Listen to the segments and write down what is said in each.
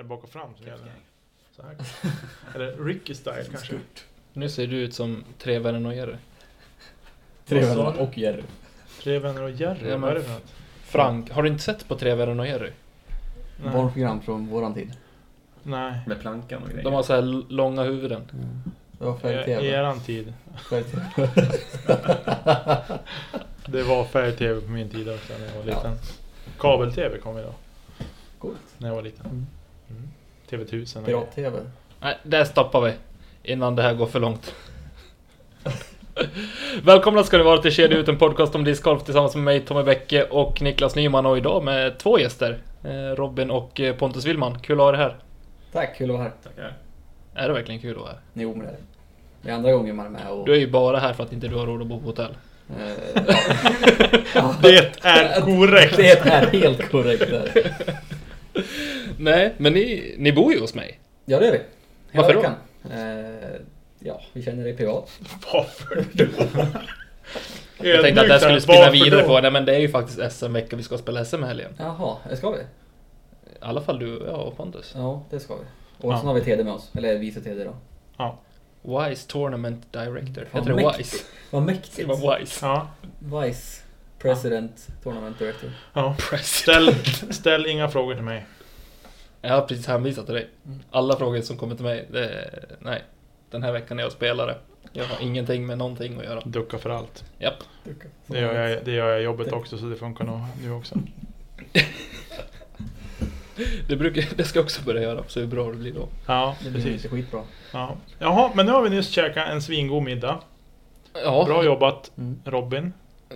Är det bak och fram som gäller? Kepsgang. Så här. Eller Ricky style kanske? Nu ser du ut som tre vänner och Jerry. Tre vänner och Jerry. Tre vänner och Jerry, Ja, vad är det för något? Frank, har du inte sett på Tre vänner och Jerry? Nej. Barnprogram från våran tid. Nej. Med plankan och grejer. De har så här långa huvuden. Det var I färg-tv. eran tid. Färg-tv. Det var färg-tv på min tid också när jag var Ja. liten. Kabel-tv kom ju då, Coolt. när jag var liten. Mm. TV1000. och- Pirat-tv. Nej, där stoppar vi. Innan det här går för långt. Välkomna ska ni vara till Kedja ut en podcast om discgolf tillsammans med mig Tommy Bäcke och Niklas Nyman och idag med två gäster. Eh, Robin och eh, Pontus Willman. Kul att ha er här. Tack, kul att vara här. Tackar. Är det verkligen kul att vara här? Jo, men det är det. Det är andra gången man är med och... Du är ju bara här för att inte du har råd att bo på hotell. Eh. Det är korrekt! Det är helt korrekt där. Nej, men ni, ni bor ju hos mig. Ja, det är vi. Hela Varför då? veckan. Eh, ja, vi känner dig privat. Varför då? Jag tänkte att jag skulle spinna vidare på, nej men det är ju faktiskt SM-vecka, vi ska spela SM i helgen. Jaha, det ska vi? I alla fall du ja, och Pontus. Ja, det ska vi. Och Ja. sen har vi TD med oss. Eller vice TD då. Ja. Wise Tournament Director. Fan, Heter det mäktigt. Wise? Vad Ska mäktigt. det vara Wise? Ja. Vice President Tournament Director. ja. President. Ställ, ställ inga frågor till mig. Jag har precis hänvisat till dig. Mm. Alla frågor som kommer till mig, det är, nej. Den här veckan är jag spelare. Jag har ingenting med någonting att göra. Ducka för allt. Japp. Det gör jag, det gör jag jobbet också så det funkar nog nu också. Det, brukar, det ska jag också börja göra, så hur bra det blir då. Ja, Det blir precis. skitbra. Ja. Jaha, men nu har vi nyss käkat en svingod middag. Ja, Bra jobbat Mm. Robin.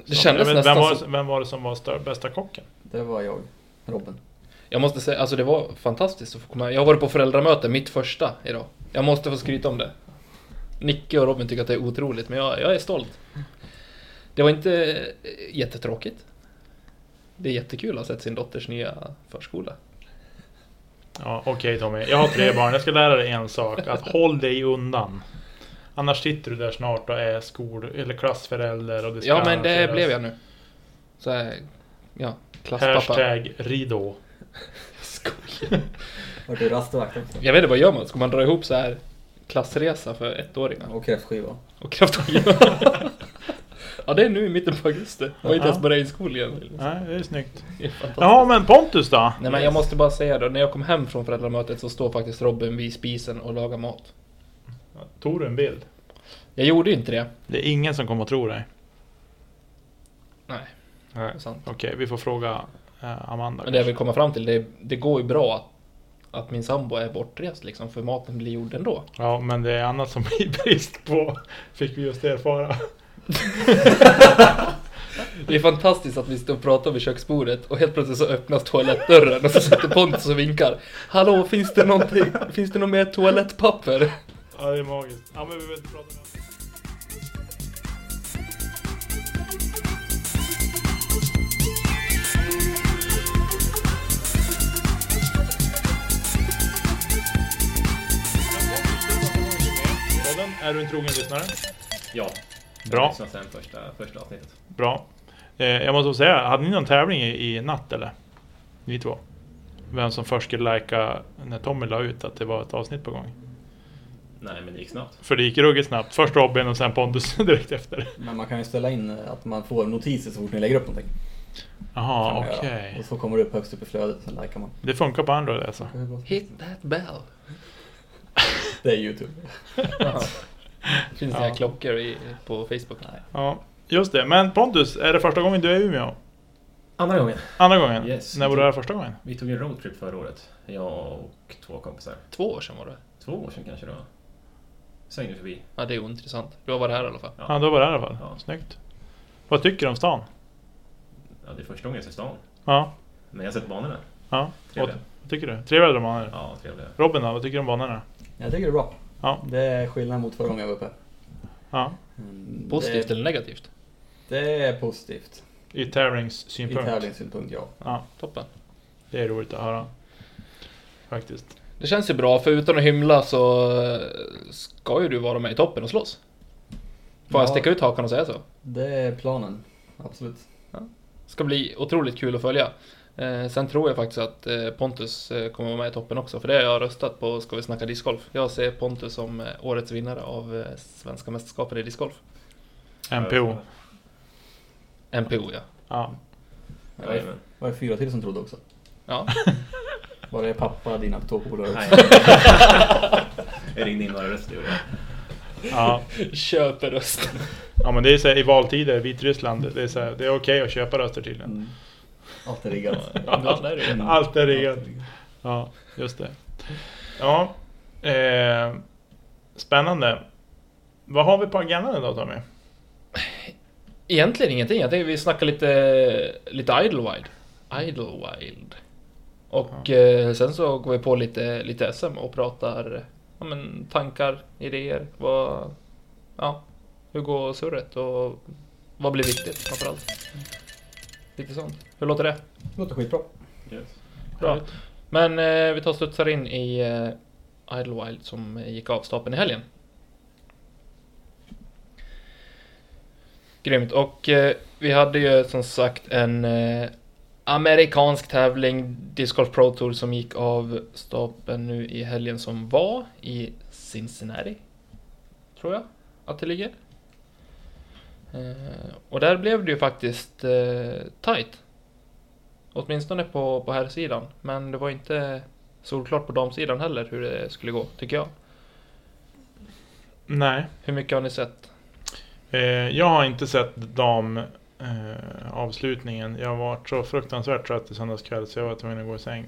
det kändes vet, nästan vem, var, som... vem var det som var stör, bästa kocken? Det var jag, Robin. Jag måste säga, alltså det var fantastiskt att få komma. Jag har varit på föräldramöte, mitt första idag. Jag måste få skryta om det. Nicke och Robin tycker att det är otroligt, men jag, jag är stolt. Det var inte eh, jättetråkigt. Det är jättekul att ha sett sin dotters nya förskola. Ja, okej Tommy. Jag har tre barn. Jag ska lära dig en sak. Att håll dig undan. Annars sitter du där snart och är skol eller klassförälder och det ska Ja, men det blev jag nu. Så här, ja, klasspappa. Hashtag ridå. Skojar. Vart du rastvakt också? Jag vet inte, vad gör man? Ska man dra ihop så här klassresa för ettåringar? Och kräftskiva. Och kraftskiva? ja, det är nu i mitten på augusti. Jag har inte ens börjat i skolan. Nej, det är snyggt. Det är. Jaha, men Pontus då? Nej men jag måste bara säga då, när jag kom hem från föräldramötet så står faktiskt Robin vid spisen och lagar mat. Tog du en bild? Jag gjorde ju inte det. Det är ingen som kommer att tro dig. Nej, Nej. det är sant. Okej, vi får fråga Amanda. Men det jag vill komma fram till, det, det går ju bra att, att min sambo är bortrest liksom, för maten blir gjord ändå. Ja, men det är annat som blir brist på. Fick vi just erfara. Det är fantastiskt att vi står och pratar vid köksbordet och helt plötsligt så öppnas toalettdörren och så sitter Pontus och vinkar. Hallå, finns det någonting? Finns det något mer toalettpapper? Ja, det är magiskt. Ja, men vi behöver inte prata om det. Podden, Är du en trogen lyssnare? Ja. Bra. Jag sen första, första avsnittet. Bra. Eh, jag måste säga, hade ni någon tävling i, i natt eller? Ni två? Vem som först skulle lika när Tommy la ut att det var ett avsnitt på gång? Nej, men det gick snabbt. För det gick ruggigt snabbt. Först Robin och sen Pontus direkt efter. Men man kan ju ställa in att man får notiser så fort ni lägger upp någonting. Jaha, okej. göra. Och så kommer det upp högst upp i flödet, sen likar man. Det funkar på Android alltså? Hit that bell. Det är Youtube. Finns det Ja. inga klockor i, på Facebook? Nej. Ja, just det. Men Pontus, är det första gången du är i Umeå? Andra gången. Andra gången? Yes. När var du här första gången? Vi tog en roadtrip förra året. Jag och två kompisar. Två år sedan var det. Två år sedan kanske det var. Svängde förbi. Ja, det är ointressant. Du har varit här i alla fall. Ja, då var det här i alla fall. Ja. Snyggt. Vad tycker du om stan? Ja, det är första gången jag ser stan. Ja, Men jag har sett banorna. ja. Trevliga. vad tycker du? Trevliga banor? Ja, trevliga. Robin då, vad tycker du om banorna? Jag tycker det är bra. Ja. Det är skillnad mot förra gången jag var uppe. Ja, Mm, Positivt det, eller negativt? det är positivt. i I tävlingssynpunkt. tävlingssynpunkt, ja. Ja, Toppen. det är roligt att höra. Faktiskt. Det känns ju bra, för utan att hymla så eh, ska ju du vara med i toppen och slåss. Får jag Ja. sticka ut hakan och säga så? Det är planen. Absolut. Ska bli otroligt kul att följa. Eh, sen tror jag faktiskt att eh, Pontus eh, kommer vara med i toppen också, för det har jag röstat på Ska vi snacka discgolf. Jag ser Pontus som eh, årets vinnare av eh, Svenska mästerskapen i discgolf. MPO. MPO ja. Ja. Det var, det fyra till som trodde också? Ja, Var det pappa, dina två polare också? Jag ringde in några röster gjorde jag. Ja. köper rösten. ja, men det är så här, i valtider, Vitryssland, det är, så här, det är okej att köpa röster tydligen. Mm. Allt är riggat. Är. Allt är riggat. Ja, just det. Ja, eh, spännande. Vad har vi på agendan idag Tommy? Egentligen ingenting. Jag tänkte vi snackar lite, lite Idlewild. Idlewild. Och eh, sen så går vi på lite, lite SM och pratar ja, men, tankar, idéer. Vad, ja, hur går surret och vad blir viktigt framförallt? Lite sånt. Hur låter det? Det låter skitbra. Yes. Bra. Men eh, vi tar och studsar in i eh, Idlewild som gick av stapeln i helgen. Grymt. Och eh, vi hade ju som sagt en eh, amerikansk tävling, Disc Golf Pro Tour, som gick av stapeln nu i helgen som var i Cincinnati. Tror jag att det ligger. Eh, och där blev det ju faktiskt eh, tight. Åtminstone på, på här sidan Men det var inte solklart på damsidan heller hur det skulle gå, tycker jag. Nej, Hur mycket har ni sett? eh, jag har inte sett dam eh, avslutningen. Jag var så fruktansvärt trött i söndags kväll så jag var tvungen att gå i säng.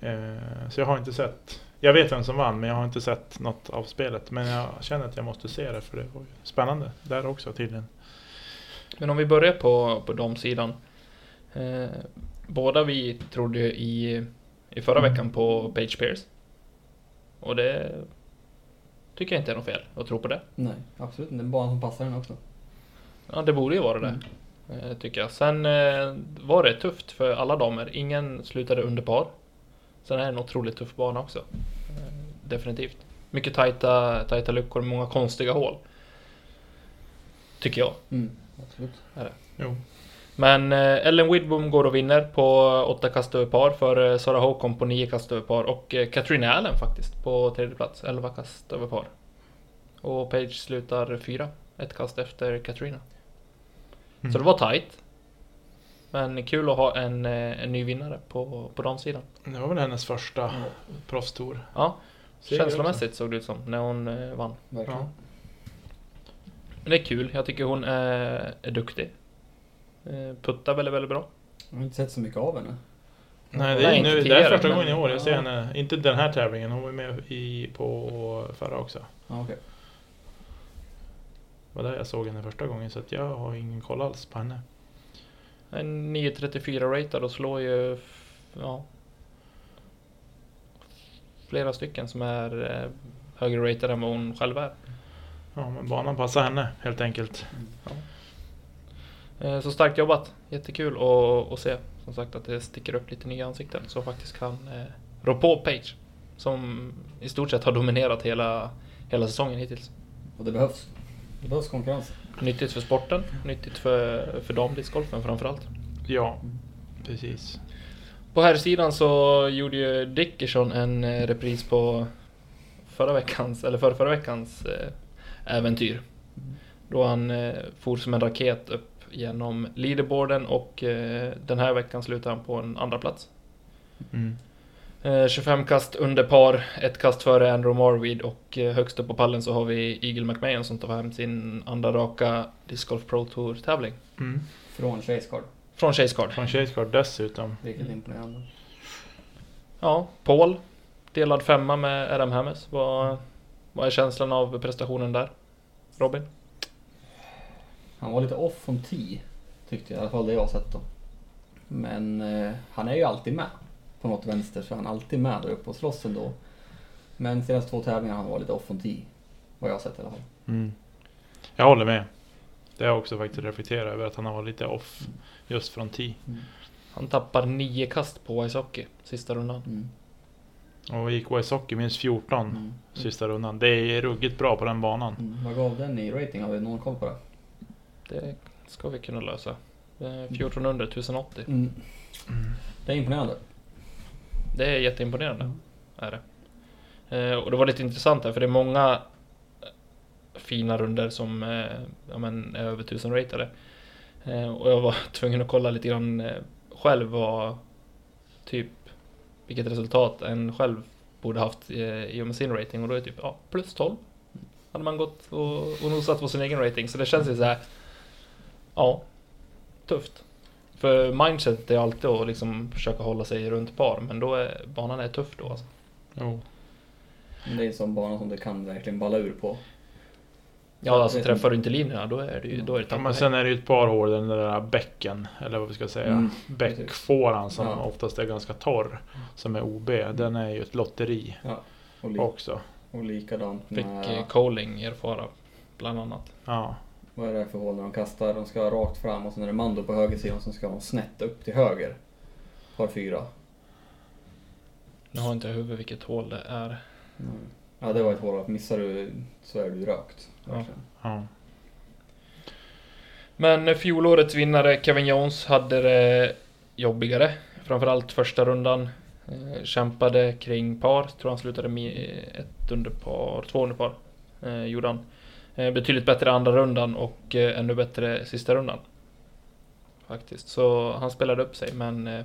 Eh, så jag har inte sett. Jag vet vem som vann men jag har inte sett något av spelet. Men jag känner att jag måste se det för det var ju spännande där också tydligen. Men om vi börjar på, på damsidan. Eh, båda vi trodde ju i, i förra veckan på Page Pierce. Och det tycker jag inte är något fel att tro på det. Nej, absolut inte. En bana som passar den också. Ja, det borde ju vara det. Eh, tycker jag. Sen eh, var det tufft för alla damer. Ingen slutade under par. Sen är det en otroligt tuff bana också. Eh, definitivt. Mycket tajta, tajta luckor, många konstiga hål. Tycker jag. Mm, absolut. Jo. Men eh, Ellen Widbom går och vinner på åtta kast över par för eh, Sara Håkon på nio kast över par och Katrina Allen faktiskt på tredje plats, 11 kast över par. Och Page slutar fyra, ett kast efter Katrina. Mm. Så det var tight. Men kul att ha en, eh, en ny vinnare på, på damsidan. Det var väl hennes första proffstour. Ja, känslomässigt såg det ut som när hon eh, vann. Verkligen. Ja. Men det är kul, jag tycker hon är, är duktig. Eh, Puttar väldigt, väldigt bra. Jag har inte sett så mycket av henne. Nej, det är, nu, det är första men- gången i år jag ser Ja. henne. Inte den här tävlingen, hon var med i, på förra också. Ja, okej. Det var där jag såg henne första gången så att jag har ingen koll alls på henne. En 934 ratad och slår ju ja, flera stycken som är eh, högre ratade än vad hon själv är. Ja, men banan passar henne helt enkelt. Eh, så starkt jobbat, jättekul att, att se som sagt att det sticker upp lite nya ansikten som faktiskt kan eh, rå på Page. Som i stort sett har dominerat hela, hela säsongen hittills. Och det behövs. Det behövs konkurrens. Nyttigt för sporten, nyttigt för, för damdiscgolfen framförallt. Ja, precis. På här sidan så gjorde ju Dickerson en eh, repris på förra veckans, eller förra, förra veckans eh, äventyr. Då han eh, for som en raket upp genom leaderboarden och eh, den här veckan slutade han på en andra plats. Mm. Eh, 25 kast under par, ett kast före Andrew Marweed och eh, högst upp på pallen så har vi Eagle McMahon som tar hem sin andra raka Disc Golf Pro Tour tävling. Mm. Från Chasecard. Från Chase Card. Från Chasecard dessutom. Vilket imponerande. Ja, Paul. Delad femma med Adam Hammes. Vad, vad är känslan av prestationen där? Robin? Han var lite off från 10 tyckte jag, i alla fall det jag har sett då. Men eh, han är ju alltid med på något vänster så är han alltid med där uppe och slåss ändå. Men senaste två tävlingarna har han varit lite off från 10. Vad jag har sett i alla fall. Mm. Jag håller med. Det har jag också faktiskt reflekterat över att han har varit lite off just från tee. Han tappar nio kast på Wysocki sista rundan. Mm. Och gick Wysocki minst 14 Mm. sista rundan. Det är ruggigt bra på den banan. Mm. Vad gav den i rating? Har vi någon koll på det? Det ska vi kunna lösa. Eh, 14 under 1080. Mm. Det är imponerande. Det är jätteimponerande. Är det. Eh, och det var lite intressant här för det är många eh, fina runder som eh, ja, men, är över 1000 ratade. Eh, och jag var tvungen att kolla lite grann eh, själv vad typ vilket resultat en själv borde haft eh, i och med sin rating och då är det typ ja, plus 12. Hade man gått och, och nosat på sin egen rating så det känns ju så här. Ja, tufft. För mindset är alltid att liksom försöka hålla sig runt par men då är banan är tuff då alltså. Jo. Det är en sån bana som du kan verkligen balla ur på. Ja, alltså träffar du inte linjerna då är det ju då är det Ja, men sen är det ju ett par hål den där bäcken, eller vad vi ska säga. Mm, Bäckfåran som Ja. oftast är ganska torr, som är OB. Den är ju ett lotteri Ja. Och, också. och likadant Fick med... eh, Coling erfara bland annat. Ja. Vad är det för hål när de kastar? De ska rakt fram och sen är det Mando på högersidan som ska de snett upp till höger. Par fyra. Nu har inte jag huvudet vilket hål det är. Ja det var ett hål att missar du så är du rökt. Ja. ja. Men fjolårets vinnare Kevin Jones hade det jobbigare. Framförallt första rundan. Eh, kämpade kring par. Tror han slutade med ett under par, två under par. Eh, gjorde han. Eh, betydligt bättre andra rundan och eh, ännu bättre sista rundan. Faktiskt. Så han spelade upp sig men eh,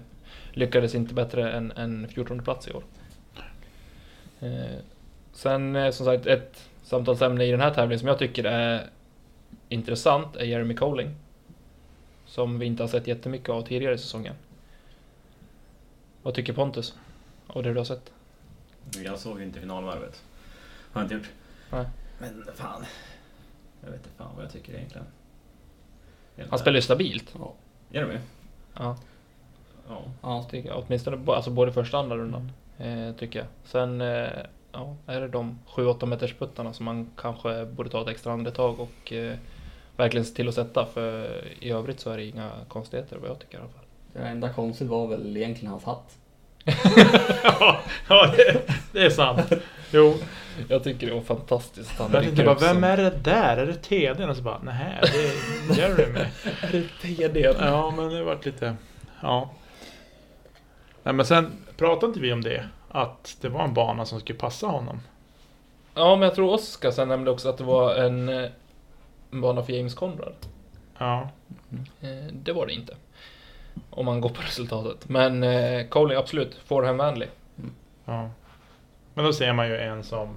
lyckades inte bättre än en 14 plats i år. Sen som sagt ett samtalsämne i den här tävlingen som jag tycker är intressant är Jeremy Colling. Som vi inte har sett jättemycket av tidigare i säsongen. Vad tycker Pontus? Av det du har sett? Jag såg ju inte finalvarvet. Har jag inte gjort. Nej. Men fan. Jag vet inte fan vad jag tycker egentligen. Han spelar ju stabilt. Ja. Gör de ju? Ja, Ja. Ja. tycker jag. Åtminstone alltså både första och andra rundan. Eh, tycker jag. Sen eh, ja, är det de 7-8 meters puttarna som man kanske borde ta ett extra andetag och eh, verkligen se till att sätta. För i övrigt så är det inga konstigheter vad jag tycker i alla fall. Det enda konstigt var väl egentligen hans hatt. ja, ja det, det är sant. Jo. Jag tycker det var fantastiskt att han Jag tänkte bara, vem är det där? Är det TDn? Och så bara, nej det är Jeremy. TDn? Ja, men det vart lite... Ja. Nej, men sen pratade inte vi om det? Att det var en bana som skulle passa honom? Ja, men jag tror Oskar sen nämnde också att det var en, eh, en bana för James Conrad. Ja. Eh, Det var det inte. Om man går på resultatet. Men eh, Coley absolut, forehandvänlig. ja. Men då ser man ju en som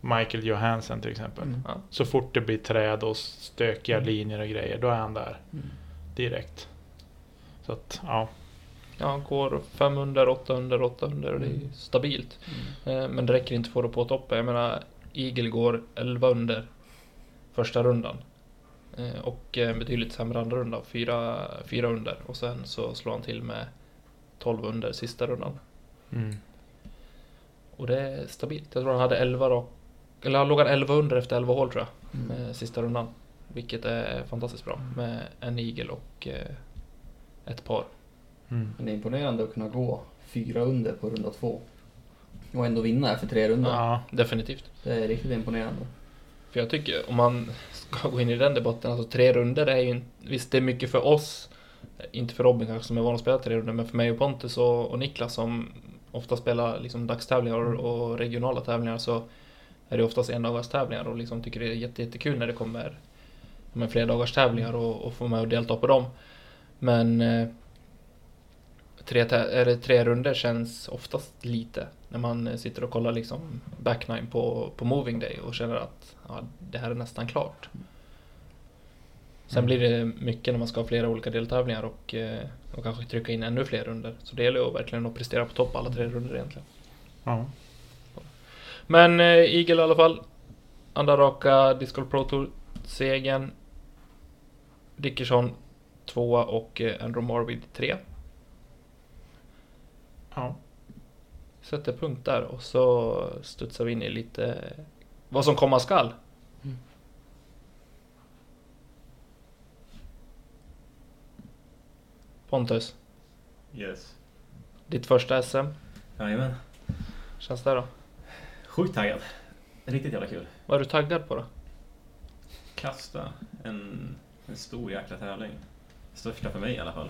Michael Johansson till exempel. Mm. Ja. Så fort det blir träd och stökiga linjer och grejer, då är han där. Mm. Direkt. Så att, ja. Ja, han går 500, 800, 800 och det är Mm. stabilt. Eh, Men det räcker inte för att få toppen. Jag menar, Eagle går 11 under första rundan. Eh, Och eh, betydligt sämre andra runda, 4, 4 under. Och sen så slår han till med 12 under sista rundan. Mm. Och det är stabilt. Jag tror han hade 11 rak... Eller han låg han 11 under efter 11 hål tror jag. Mm. Med sista rundan. Vilket är fantastiskt bra. Med en eagle och eh, ett par. Mm. Men det är imponerande att kunna gå fyra under på runda två. Och ändå vinna efter tre rundor. Ja. Definitivt. Det är riktigt imponerande. För jag tycker om man ska gå in i den debatten, alltså tre runder är ju... Visst, det är mycket för oss. Inte för Robin kanske som är van att spela tre runder, men för mig och Pontus och, och Niklas som ofta spelar liksom dagstävlingar och, och regionala tävlingar så är det oftast endagars tävlingar och liksom tycker det är jätte, jättekul när det kommer de här flerdagars tävlingar och, och få med och delta på dem. Men eh, tre, det tre runder känns oftast lite när man sitter och kollar liksom back nine på, på moving day och känner att ja, det här är nästan klart. Sen Mm. blir det mycket när man ska ha flera olika deltävlingar och, eh, och kanske trycka in ännu fler runder. Så det gäller ju verkligen att prestera på topp alla tre runder egentligen. Ja. Men eh, Eagle i alla fall. Andra raka Disc Golf Pro Tour Segern. Dickerson tvåa och eh, Andrew Marvid tre. Ja. Sätter punkt där och så studsar vi in i lite vad som komma skall. Mm. Pontus, Yes. ditt första SM. Jajamän. Känns det då? Sjukt taggad. Riktigt jävla kul. Vad är du taggad på då? Kasta en, en stor jäkla tävling. Största för mig i alla fall.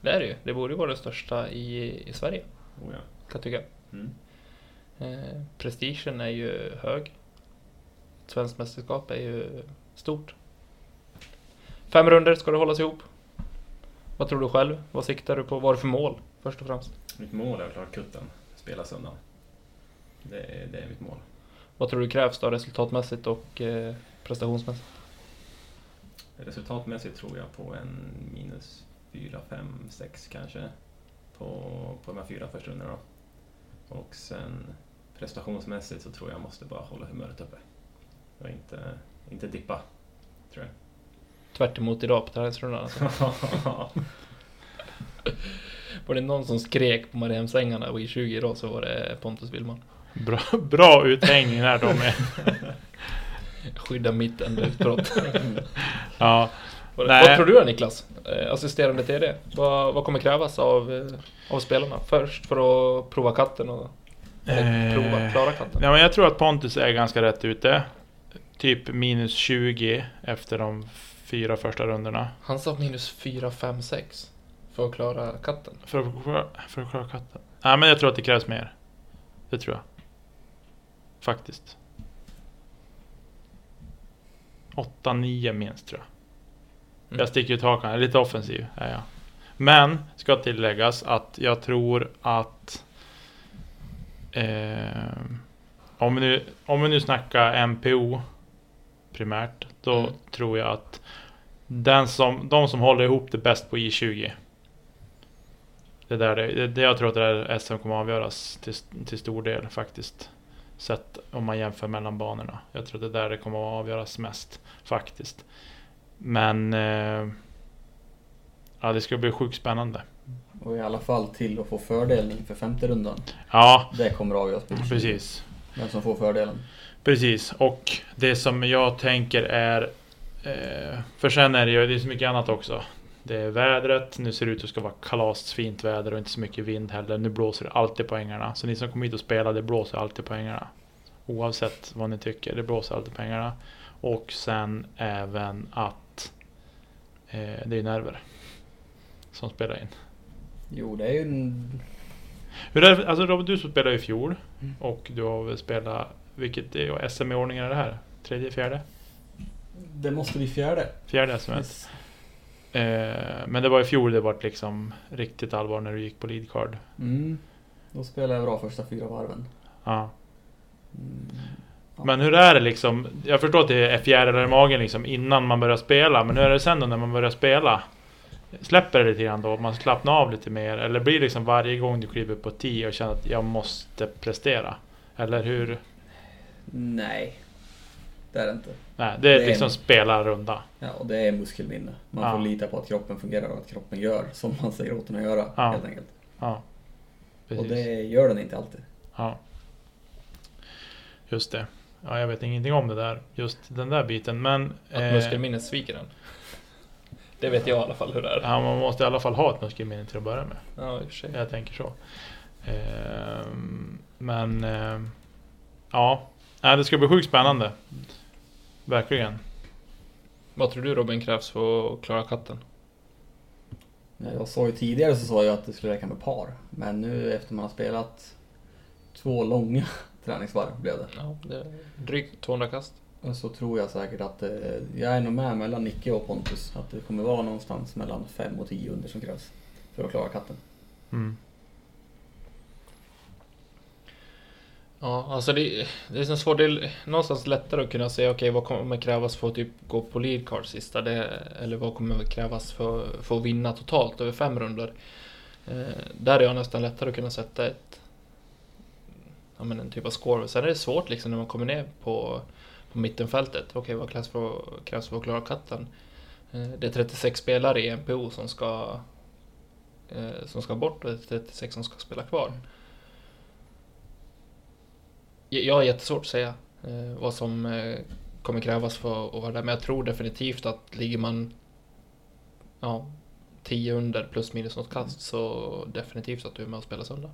Det är det ju. Det borde ju vara den största i, i Sverige, Oh, ja. kan jag tycka. mm. Eh, prestigen är ju hög. Svenskt mästerskap är ju stort. Fem runder ska det hållas ihop. Vad tror du själv? Vad siktar du på? Vad har du för mål? Först och främst. Mitt mål är att klara kutten. Spela söndag. Det är, det är mitt mål. Vad tror du krävs då resultatmässigt och eh, prestationsmässigt? Resultatmässigt tror jag på en minus 4, 5, 6 kanske. På, på de här fyra första rundorna. Och sen prestationsmässigt så tror jag måste bara hålla humöret uppe. Och inte, inte dippa, tror jag. Tvärt emot idag på tävlingsrundan alltså. Var det någon som skrek på Mariehemsängarna och i 20 idag så var det Pontus Willman. Bra, bra uthängning där de är. Skydda mitt enda utbrott. Ja. Vad, vad tror du Niklas? Eh, Assisterande TD. Vad, vad kommer krävas av, eh, av spelarna? Först för att prova katten och eller, prova Eh, klara katten. Ja, men jag tror att Pontus är ganska rätt ute. Typ minus 20 efter de fyra första rundorna. Han sa minus 4, 5, 6 för att klara katten. För att, klara- för att klara katten. Nej, men jag tror att det krävs mer. Det tror jag. Faktiskt. 8-9 minst tror jag. Mm. Jag sticker ut hakan, jag är lite offensiv är jag. Men, ska tilläggas att jag tror att eh, om, vi nu, om vi nu snackar MPO primärt, då Mm. tror jag att den som, de som håller ihop det bäst på I20 det är där det, det, jag tror att det där SM kommer avgöras till, till stor del faktiskt. Sett om man jämför mellan banorna. Jag tror att det är där det kommer att avgöras mest faktiskt. Men eh, ja, det ska bli sjukt spännande. Och i alla fall till att få fördelen inför femte rundan. Ja, Det kommer att avgöras på I20. precis. Vem som får fördelen. Precis, och det som jag tänker är... Eh, för sen är det ju det är så mycket annat också. Det är vädret, nu ser det ut att ska vara kalasfint väder och inte så mycket vind heller. Nu blåser det alltid poängarna. Så ni som kommer hit och spelar, det blåser alltid poängarna. Oavsett vad ni tycker, det blåser alltid pengarna. Och sen även att eh, det är nerver som spelar in. Jo, det är ju en... Hur är det, alltså Robert, du som spelade i fjol Mm. och du har väl spelat, vilket är SM i ordningen är det här? Tredje, fjärde? Det måste bli fjärde. Fjärde SM. Eh, men det var i fjol det var liksom riktigt allvar när du gick på leadcard. Mm. Då spelade jag bra första fyra varven. Ja. Mm. Ja. Men hur är det liksom? Jag förstår att det är fjärilar i magen liksom innan man börjar spela. Men hur är det sen då när man börjar spela? Släpper det lite grann då? Man slappnar av lite mer? Eller blir det liksom varje gång du kliver på 10 och känner att jag måste prestera? Eller hur? Nej. Det är det inte. Nej, det är Det är- liksom spela runda. Ja, och det är muskelminne. Man Ja. får lita på att kroppen fungerar och att kroppen gör som man säger åt den att göra. Ja. Helt enkelt. Ja. Precis. Och det gör den inte alltid. Ja. Just det. Ja, jag vet ingenting om det där. Just den där biten. Men... Att eh, muskelminnet sviker en. Det vet jag i alla fall hur det är. Ja, man måste i alla fall ha ett muskelminne till att börja med. Ja, i och för sig. Jag tänker så. Ehm, men... ehm, ja. Nej, det ska bli sjukt spännande. Verkligen. Vad tror du Robin krävs för att klara katten? Ja, Jag sa ju tidigare så sa jag att det skulle räcka med par. Men nu efter man har spelat två långa träningsvarv blev det. Ja, det är drygt 200 kast. Och så tror jag säkert att eh, jag är nog med mellan Nicke och Pontus. Att det kommer vara någonstans mellan 5 och 10 under som krävs för att klara katten. Mm. Ja, alltså det, det är så svårt. Det är någonstans lättare att kunna säga okej, vad kommer krävas för att typ gå på leadcard sista? Det, eller vad kommer krävas för, för att vinna totalt över fem runder? Eh, där är jag nästan lättare att kunna sätta ett ja, men en typ av score. Sen är det svårt liksom när man kommer ner på, på mittenfältet. Okej, vad krävs för, krävs för att klara katten? Eh, det är 36 spelare i NPO som ska, eh, som ska bort och det är 36 som ska spela kvar. Jag har jättesvårt att säga eh, vad som eh, kommer krävas för att vara där, men jag tror definitivt att ligger man ja, 10 under plus minus något kast så definitivt att du är med och spelar söndag.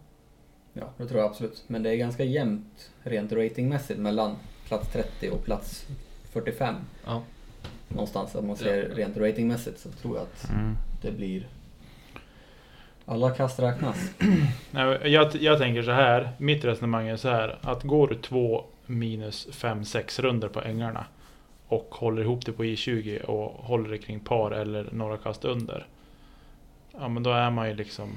Ja, det tror jag absolut. Men det är ganska jämnt rent ratingmässigt mellan plats 30 och plats 45. Ja. Någonstans, om man ser Ja. rent ratingmässigt så tror jag att Mm. det blir... Alla kast räknas. Nej, jag, jag tänker så här, mitt resonemang är så här, att går du två minus fem, sex runder på ängarna och håller ihop det på I20 och håller det kring par eller några kast under. Ja men då är man ju liksom,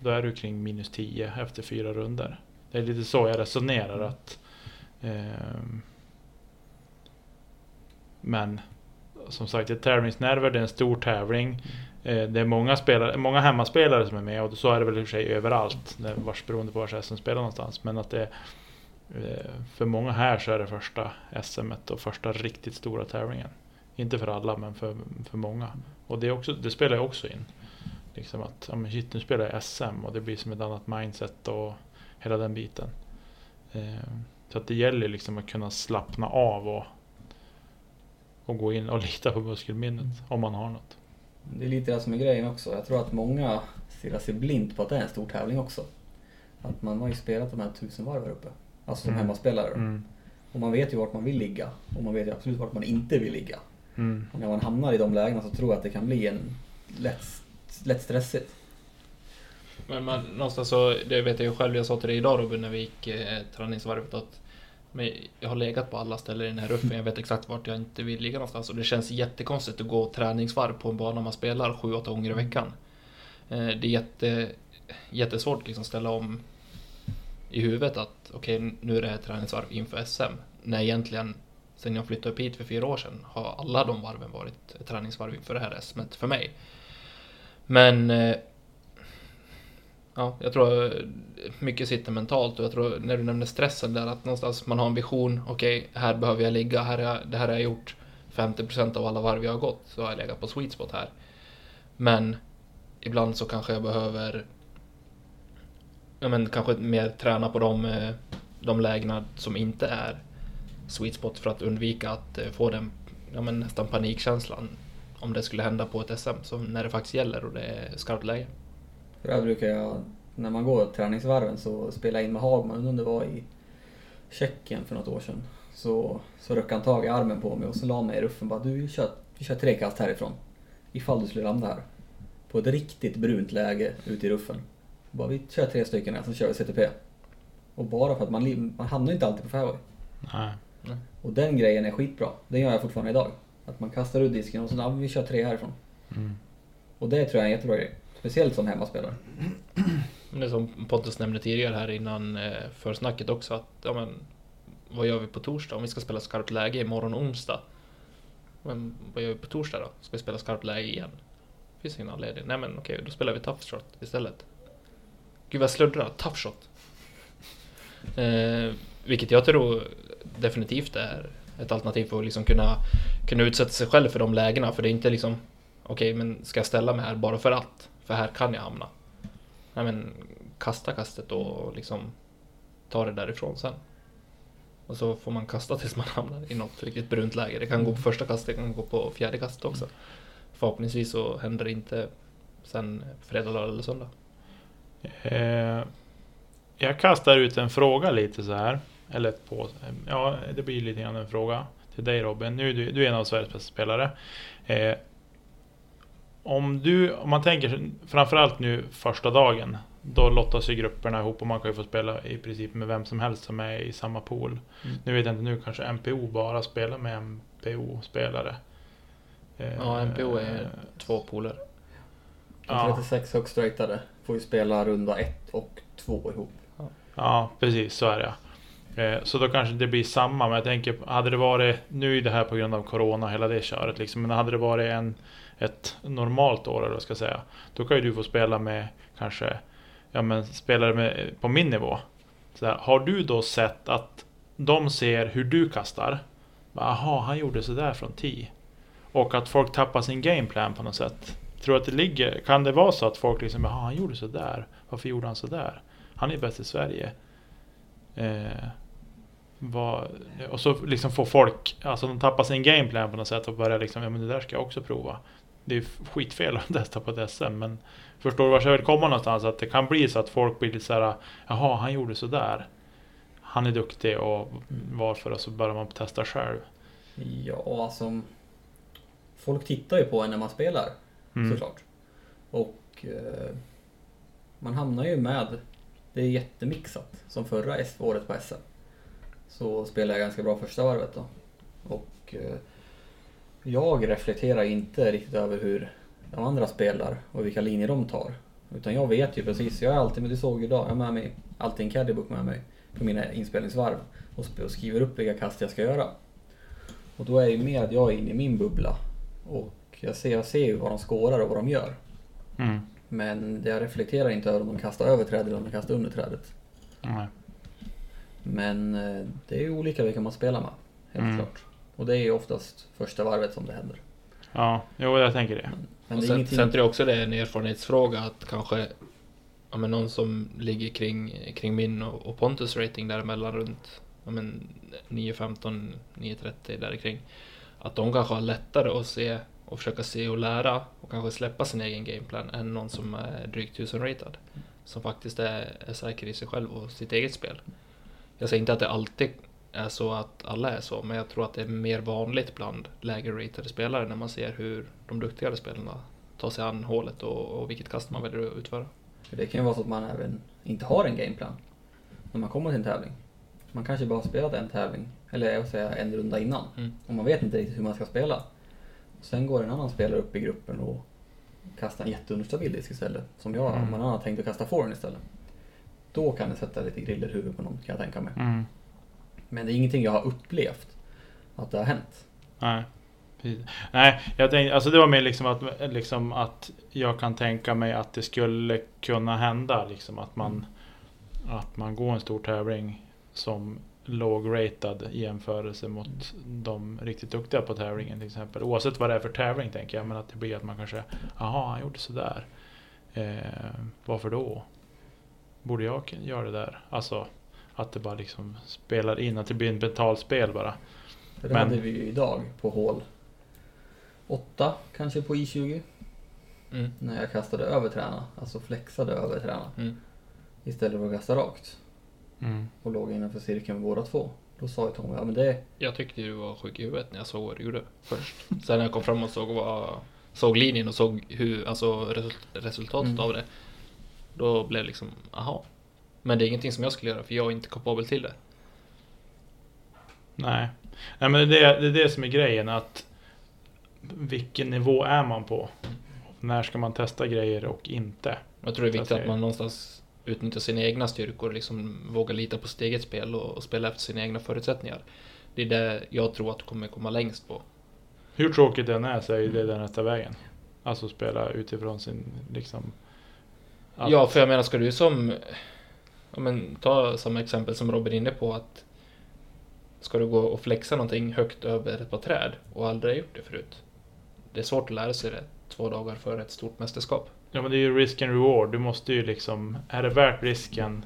då är du kring minus 10 efter fyra runder. Det är lite så jag resonerar att eh, Men som sagt, det är tävlingsnerver, det är en stor tävling. Eh, det är många, spelare, många hemmaspelare som är med och så är det väl i och för sig överallt. Vars beroende på var SM spelar någonstans. Men att det eh, för många här så är det första SM och första riktigt stora tävlingen. Inte för alla men för, för många. Och det, också, det spelar ju också in. Liksom att, ja men shit nu spelar jag SM och det blir som ett annat mindset och hela den biten. Eh, så att det gäller liksom att kunna slappna av och, och gå in och lita på muskelminnet om man har något. Det är lite det som är grejen också. Jag tror att många stirrar sig blint på att det är en stor tävling också. Att man har ju spelat de här tusen varv här uppe. Alltså som Mm. hemmaspelare. Mm. Och man vet ju vart man vill ligga. Och man vet ju absolut vart man inte vill ligga. Mm. Och när man hamnar i de lägena så tror jag att det kan bli en lätt, lätt stressigt. Men man, någonstans så, det vet jag ju själv, jag sa till dig idag Robin när vi gick eh, träningsvarvet att men jag har legat på alla ställen i den här ruffen, jag vet exakt vart jag inte vill ligga någonstans och det känns jättekonstigt att gå träningsvarv på en bana man spelar 7-8 gånger i veckan. Eh, det är jätte, jättesvårt liksom ställa om i huvudet att okej, nu är det här träningsvarv inför SM. När egentligen, sen jag flyttade upp hit för fyra år sedan, har alla de varven varit träningsvarv inför det här SM för mig. Men eh, Ja, jag tror eh, mycket sitter mentalt och jag tror när du nämner stressen där att någonstans man har en vision. Okej, här behöver jag ligga. Här jag, det här har jag gjort 50% av alla varv jag har gått. Så har jag legat på sweet spot här. Men ibland så kanske jag behöver ja, men kanske mer träna på de, eh, de lägena som inte är sweet spot för att undvika att eh, få den ja, men nästan panikkänslan om det skulle hända på ett SM. Så när det faktiskt gäller och det är skarpt läge. För där brukar jag, när man går träningsvarven så spelar jag in med Hagman, undrar om det var i Tjeckien för något år sedan. Så, så röck han tag i armen på mig och så la mig i ruffen bara du vi kör, vi kör tre kast härifrån. Ifall du skulle ramla här. På ett riktigt brunt läge ute i ruffen. Bara vi kör tre stycken här, så kör vi CTP. Och bara för att man, man hamnar inte alltid på fairway. Nej. Och den grejen är skitbra. Den gör jag fortfarande idag. Att man kastar ut disken och så ja, vi kör tre härifrån. Mm. Och det tror jag är en jättebra grej. Speciellt som hemmaspelare. Det är som Pontus nämnde tidigare här innan eh, försnacket också att ja, men, vad gör vi på torsdag? Om vi ska spela skarpt läge imorgon onsdag. Men vad gör vi på torsdag då? Ska vi spela skarpt läge igen? Finns ingen anledning. Nej men okej, då spelar vi tough shot istället. Gud vad jag sluddrar. Tough shot. Eh, vilket jag tror definitivt är ett alternativ för att liksom kunna, kunna utsätta sig själv för de lägena. För det är inte liksom okej, men ska jag ställa mig här bara för att? För här kan jag hamna. Nej men kasta kastet och liksom ta det därifrån sen. Och så får man kasta tills man hamnar i något riktigt brunt läge. Det kan gå på första kastet, det kan gå på fjärde kastet också. Förhoppningsvis så händer det inte sen fredag, lördag eller söndag. Eh, jag kastar ut en fråga lite så här. Eller på, ja, det blir lite grann en fråga till dig Robin. Nu, du, du är en av Sveriges bästa spelare. Eh, om, du, om man tänker framförallt nu första dagen. Då lottas ju grupperna ihop och man kan ju få spela i princip med vem som helst som är i samma pool. Mm. Nu vet jag inte, nu kanske MPO bara spelar med MPO-spelare. Eh, Ja, MPO är två poler. De Ja. 36 högst ratade får ju spela runda ett och två ihop. Ja, precis så är det. Eh, Så då kanske det blir samma, men jag tänker, hade det varit, nu är det här på grund av Corona, hela det köret liksom, men hade det varit en, ett normalt år, eller vad jag ska säga, då kan ju du få spela med kanske, ja men spelare med, på min nivå. Så där, har du då sett att de ser hur du kastar Jaha, han gjorde sådär från 10. Och att folk tappar sin gameplan på något sätt. Tror att det ligger, kan det vara så att folk liksom, jaha han gjorde sådär. Varför gjorde han sådär? Han är bäst i Sverige. Eh, vad, och så liksom får folk, alltså de tappar sin gameplan på något sätt och börjar liksom, ja men det där ska jag också prova. Det är skitfel att testa på ett SM men Förstår du vart jag vill komma någonstans? Att det kan bli så att folk blir lite såhär Jaha, han gjorde sådär. Han är duktig och varför? Och så börjar man testa själv. Ja, alltså... Folk tittar ju på en när man spelar, Mm. såklart. Och eh, man hamnar ju med... Det är jättemixat. Som förra året på SM. Så spelade jag ganska bra första varvet då. Och eh, jag reflekterar inte riktigt över hur de andra spelar och vilka linjer de tar. Utan jag vet ju precis, jag är alltid, men du såg ju idag, jag har med mig alltid en caddybook med mig på mina inspelningsvarv och, skriver upp vilka kast jag ska göra. Och då är ju mer att jag är inne i min bubbla och jag ser, jag ser ju vad de skårar och vad de gör. Mm. Men jag reflekterar inte över om de kastar över trädet eller om de kastar under trädet. Nej. Men eh, det är ju olika vilka man spelar med, helt Mm. klart. Och det är ju oftast första varvet som det händer. Ja, jo jag tänker det. Men och det sen, ingenting... sen tror jag också det är en erfarenhetsfråga att kanske ja, men någon som ligger kring, kring min och, och Pontus rating däremellan runt ja, men 9.15, 9.30 där kring. Att de kanske har lättare att se och försöka se och lära och kanske släppa sin egen gameplan än någon som är drygt 1000 ratad. Som faktiskt är, är säker i sig själv och sitt eget spel. Jag säger inte att det alltid är så att alla är så, men jag tror att det är mer vanligt bland lägre ratade spelare när man ser hur de duktigare spelarna tar sig an hålet och, och vilket kast man väljer att utföra. För det kan ju vara så att man även inte har en gameplan när man kommer till en tävling. Man kanske bara har spelat en tävling, eller jag vill säga en runda innan. Mm. Och man vet inte riktigt hur man ska spela. Sen går en annan spelare upp i gruppen och kastar en jätteunderstabil disk istället. Som jag, Mm. man har tänkt att kasta forehand istället. Då kan det sätta lite griller i huvudet på någon kan jag tänka mig. Mm. Men det är ingenting jag har upplevt att det har hänt. Nej. Nej, jag tänkte, alltså det var mer liksom att, liksom att jag kan tänka mig att det skulle kunna hända. Liksom att man, att man går en stor tävling som låg-ratad i jämförelse mot de riktigt duktiga på tävlingen till exempel. Oavsett vad det är för tävling tänker jag. Men att det blir att man kanske, jaha han gjorde sådär. Eh, varför då? Borde jag göra det där? Alltså att det bara liksom spelar in, att det blir ett mentalspel bara. För det Men- hade vi ju idag på hål 8, kanske på I20. Mm. När jag kastade över träna, alltså flexade över träna. Mm. Istället för att kasta rakt. Mm. och låg innanför cirkeln med båda två. Då sa ju Tommy, ja men det, Jag tyckte du var sjuk i huvudet när jag såg vad du gjorde först. Sen när jag kom fram och såg, vad, såg linjen och såg hur, alltså result, resultatet Mm. av det. Då blev det liksom, aha. Men det är ingenting som jag skulle göra för jag är inte kapabel till det. Nej. Nej men det är, det är det som är grejen att vilken nivå är man på? När ska man testa grejer och inte? Jag tror det är viktigt att man någonstans utnyttjar sina egna styrkor, liksom vågar lita på sitt eget spel och, och spela efter sina egna förutsättningar. Det är det jag tror att du kommer komma längst på. Hur tråkigt den är så är det den rätta vägen. Alltså spela utifrån sin liksom... att- Ja, för jag menar, ska du som... Ja, men, ta samma exempel som Robin är inne på att Ska du gå och flexa någonting högt över ett par träd och aldrig gjort det förut. Det är svårt att lära sig det två dagar före ett stort mästerskap. Ja men det är ju risk and reward. Du måste ju liksom... Är det värt risken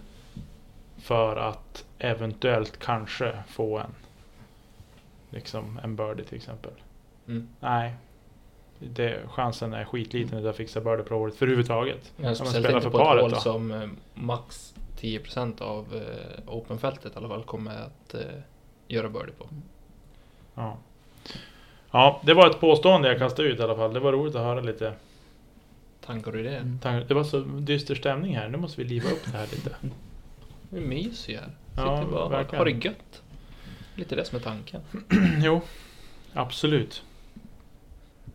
för att eventuellt kanske få en... Liksom en birdie till exempel. Mm. Nej. Det, chansen är skitliten att fixa birdie på året för Om man speciellt spelar inte på ett hål som eh, max 10% av eh, openfältet i alla fall kommer att eh, göra birdie på. Ja. ja, det var ett påstående jag kastade ut i alla fall. Det var roligt att höra lite. Tankar du det? tankar. Det var så dyster stämning här. Nu måste vi liva upp det här lite. Det är mys ju här. Ja, Sitter bara och verkligen. har det gött. Lite det som är tanken. jo, absolut.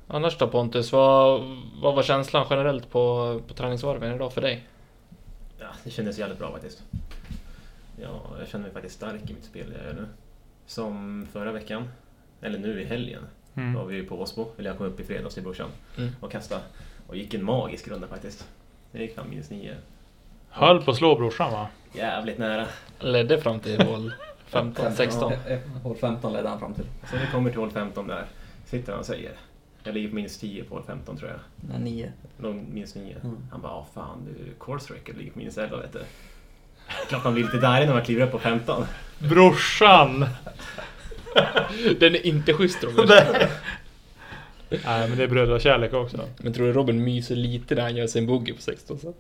Annars då Pontus, vad, vad var känslan generellt på, på träningsvarven idag för dig? Ja, det kändes jävligt bra faktiskt. Ja, jag känner mig faktiskt stark i mitt spel jag gör nu. Som förra veckan, eller nu i helgen, var Mm. vi på Åsbo, eller jag kom upp i fredags till brorsan Mm. och kastade. Och gick en magisk runda faktiskt. Det gick fram minus nio. Höll på att slå brorsan va? Jävligt nära. Ledde fram till hål 15, 16. Ja, eh, Hål 15 ledde han fram till. Så vi kommer till hål 15 där, sitter han och säger jag ligger på minus 10 på hål 15 tror jag. Nej, 9. Lång minus 9. Mm. Han bara, ja fan du, course record ligger på minus 11 vet du. Klart man blir lite darrig när man kliver upp på 15. Brorsan! Den är inte schysst Robin. Nej men det är brödrakärlek också. Men tror du Robin myser lite när han gör sin boogie på 16? Så?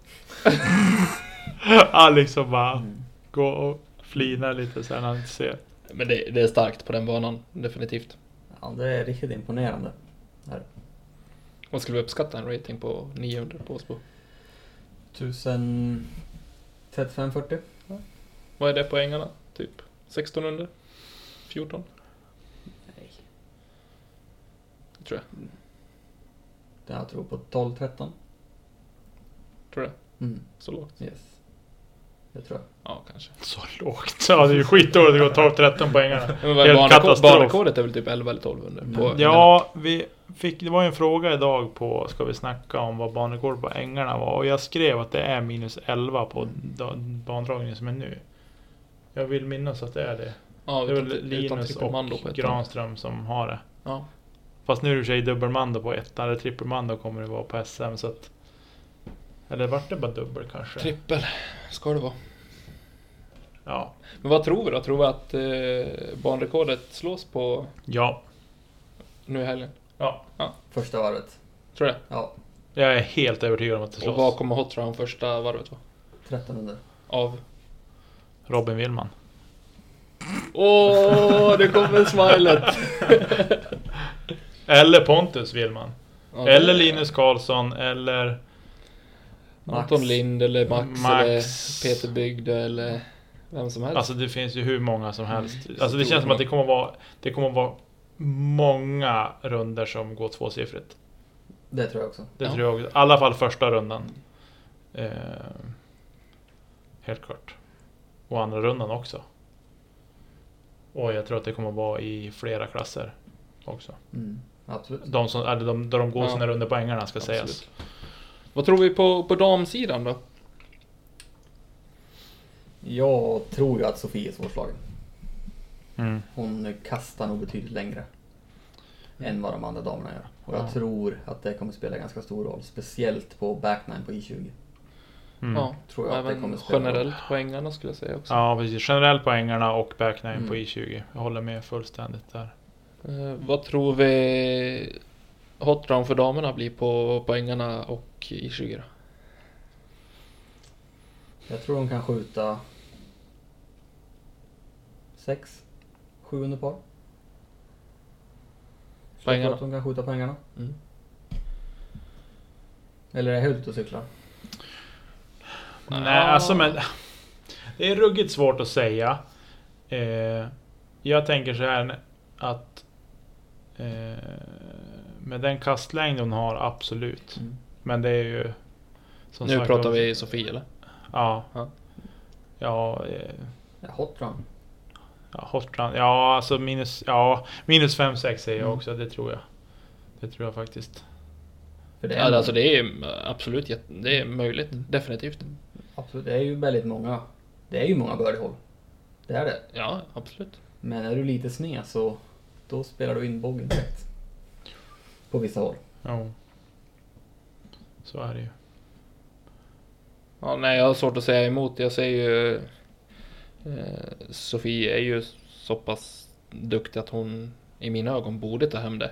Han liksom bara Mm. gå och flina lite så när han inte ser. Men det, det är starkt på den banan, definitivt. Ja, det är riktigt imponerande. Här. Vad skulle vi uppskatta en rating på 900 på Åsbo? 1035-40. Vad är det på ängarna? Typ 1600? 14? Nej. Tror jag. Det jag tror på 12-13. Tror jag. Mm. Så lågt. Yes. Det tror jag. Ja, kanske. Så lågt. Ja det är ju skitdåligt att gå 12-13 poängarna. Men Helt barrekord, katastrof. barrekordet är väl typ 11 eller 1200? På Mm. Ja, vi fick, det var ju en fråga idag på Ska vi snacka om vad banrekord på ängarna var? Och jag skrev att det är minus 11 på bandragningen som är nu. Jag vill minnas att det är det. ja Det är väl Linus och på Granström som har det. Ja. Fast nu är det i och dubbelmando på ettan, eller trippelmando kommer det vara på SM så att... Eller vart det bara dubbel kanske? Trippel ska det vara. Ja. Men vad tror vi då? Tror vi att eh, banrekordet slås på Ja. nu i helgen? Ja. Första varvet. Tror du det? Ja, Jag är helt övertygad om att det Och slås. vad kommer hot round första varvet vara? 1300. Av? Robin Willman. Åh, det kommer smilet! Eller Pontus Willman. Ja, det- Eller Linus Karlsson, eller... Anton Lind eller Max, Max. eller Peter Bygde eller vem som helst. Alltså det finns ju hur många som helst. Mm. Alltså det känns som att det kommer vara... Det kommer vara många runder som går tvåsiffrigt. Det tror jag också. Det Ja. tror jag också. I alla fall första rundan. Eh, helt klart. Och andra rundan också. Och jag tror att det kommer vara i flera klasser också. Mm. Absolut. De som, eller de, de går Ja. sina runder på ängarna ska sägas. Vad tror vi på, på damsidan då? Jag tror ju att Sofie är svårslagen. Mm. Hon kastar nog betydligt längre. Än vad de andra damerna gör. Och jag Ja. tror att det kommer spela ganska stor roll. Speciellt på backnine på I20. Mm. Ja, Tror jag att det även kommer spela roll. generellt poängarna skulle jag säga också. Ja, precis. Generellt på ängarna och backnine Mm. på I20. Jag håller med fullständigt där. Eh, vad tror vi hot round för damerna blir på poängarna och i 20 då? Jag tror de kan skjuta sex, sju under par. Jag Poängarna? tror att de kan skjuta poängarna. Mm. Eller är jag ute och cyklar? Nej, Ja. alltså men... Det är ruggigt svårt att säga. Eh, jag tänker så här att... Eh, med den kastlängd hon har, absolut. Mm. Men det är ju... Som Nu sagt, pratar vi Sofie eller? Ja. Ja. Ja, eh, Ja, hot run. ja hot run. Ja, alltså minus... Ja, minus 5-6 säger jag Mm. också. Det tror jag. Det tror jag faktiskt. För det är, Ja, alltså det är absolut jätte, det är möjligt. Definitivt. absolut, det är ju väldigt många. Det är ju många birdiehål. Det är det. Ja, absolut. Men är du lite sned så då spelar du in boggen direkt. På vissa håll. Jo. Så är det ju. Ja, nej, jag har svårt att säga emot. Jag säger ju... Eh, Sofie är ju så pass duktig att hon i mina ögon borde ta hem det.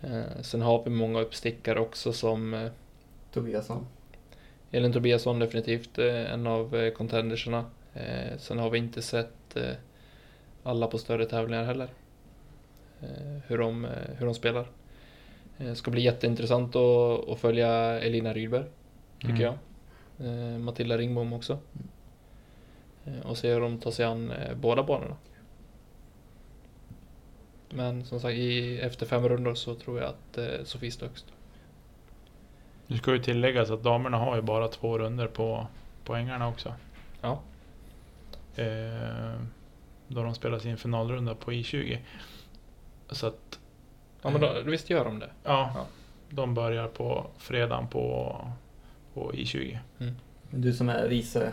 Eh, sen har vi många uppstickare också som eh, Tobiasson. Elin Tobiasson definitivt eh, en av eh, contenderserna. Eh, sen har vi inte sett eh, alla på större tävlingar heller. Eh, hur, de, eh, hur de spelar. Eh, ska bli jätteintressant att, att följa Elina Rydberg, tycker Mm. jag. Eh, Matilda Ringbom också. Eh, och se hur de tar sig an båda banorna. Men som sagt, i, efter fem rundor så tror jag att eh, Sofie står högst. Nu ska ju tilläggas att damerna har ju bara två runder på poängarna också. Ja. Eh, då de spelar sin finalrunda på I20. Så att, Ja men då, visst gör de det. ja, Ja. de börjar på fredagen på, på I20. Du som är vice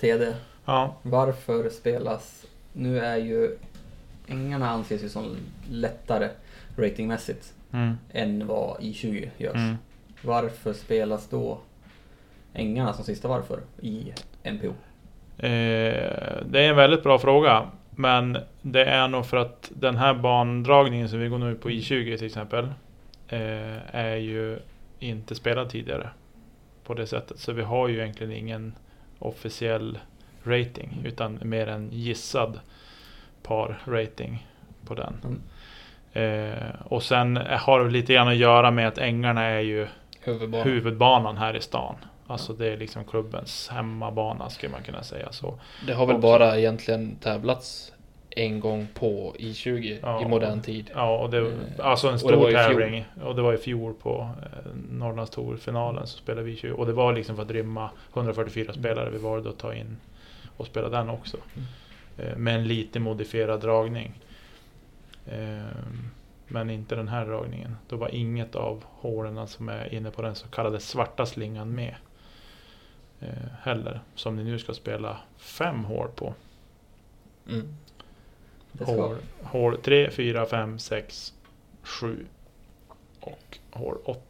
TD. Ja, Varför spelas nu är ju ängarna anses ju som lättare ratingmässigt Mm. än vad I20 görs. Mm. Varför spelas då ängarna som sista varför i NPO? Eh, det är en väldigt bra fråga. Men det är nog för att den här bandragningen som vi går nu på I20 till exempel. Eh, är ju inte spelad tidigare. På det sättet. Så vi har ju egentligen ingen officiell rating. Utan mer en gissad par rating på den. Mm. Eh, och sen har det lite grann att göra med att ängarna är ju Huvudbanan. huvudbanan här i stan. Alltså det är liksom klubbens hemmabana skulle man kunna säga så. Det har väl också. bara egentligen tävlats en gång på I20 Ja. i modern tid. Ja, och det, Eh, alltså en och stor fjol. tävling. Och det var i fjol på eh, Norrlands Tour-finalen så spelade vi 20. Och det var liksom för att rymma 144 spelare. Vi valde att ta in och spela den också. Eh, med en lite modifierad dragning. Eh, men inte den här dragningen. Då var inget av hålen som är inne på den så kallade svarta slingan med. Eh, heller. Som ni nu ska spela fem hål på. Mm. Hål, hål 3, 4, 5, 6, 7 och hål 8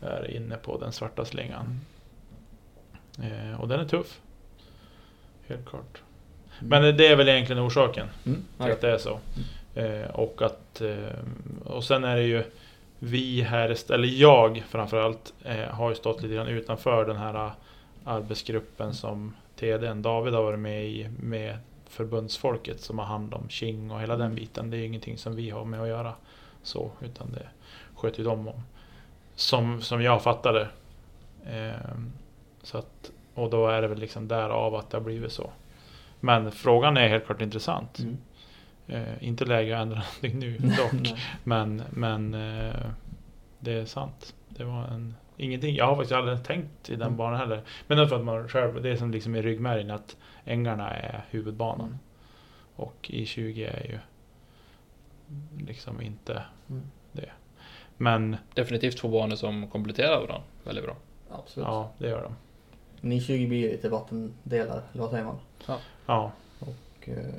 är inne på den svarta slingan. Eh, och den är tuff. Helt klart. Men det är väl egentligen orsaken Mm. att det är så. Eh, och att eh, och sen är det ju vi här, eller jag framförallt, eh, har ju stått lite grann utanför den här eh, arbetsgruppen som TDn David har varit med i med förbundsfolket som har hand om King och hela den biten. Det är ju ingenting som vi har med att göra så, utan det sköter ju de om. Som, som jag fattade. Eh, så att, och då är det väl liksom därav att det har blivit så. Men frågan är helt klart intressant. Mm. Eh, inte att ändra någonting nu dock. men men eh, det är sant. Det var en, ingenting. Jag har faktiskt aldrig tänkt i den Mm. banan heller. Men det är för att man själv, det är som liksom i ryggmärgen att ängarna är huvudbanan. Mm. Och I20 är ju liksom inte Mm. det. Men Definitivt två banor som kompletterar varandra väldigt bra. Absolut. ja, det gör de. Ni 20 blir lite vattendelar, eller vad säger man? Ja. Och, eh,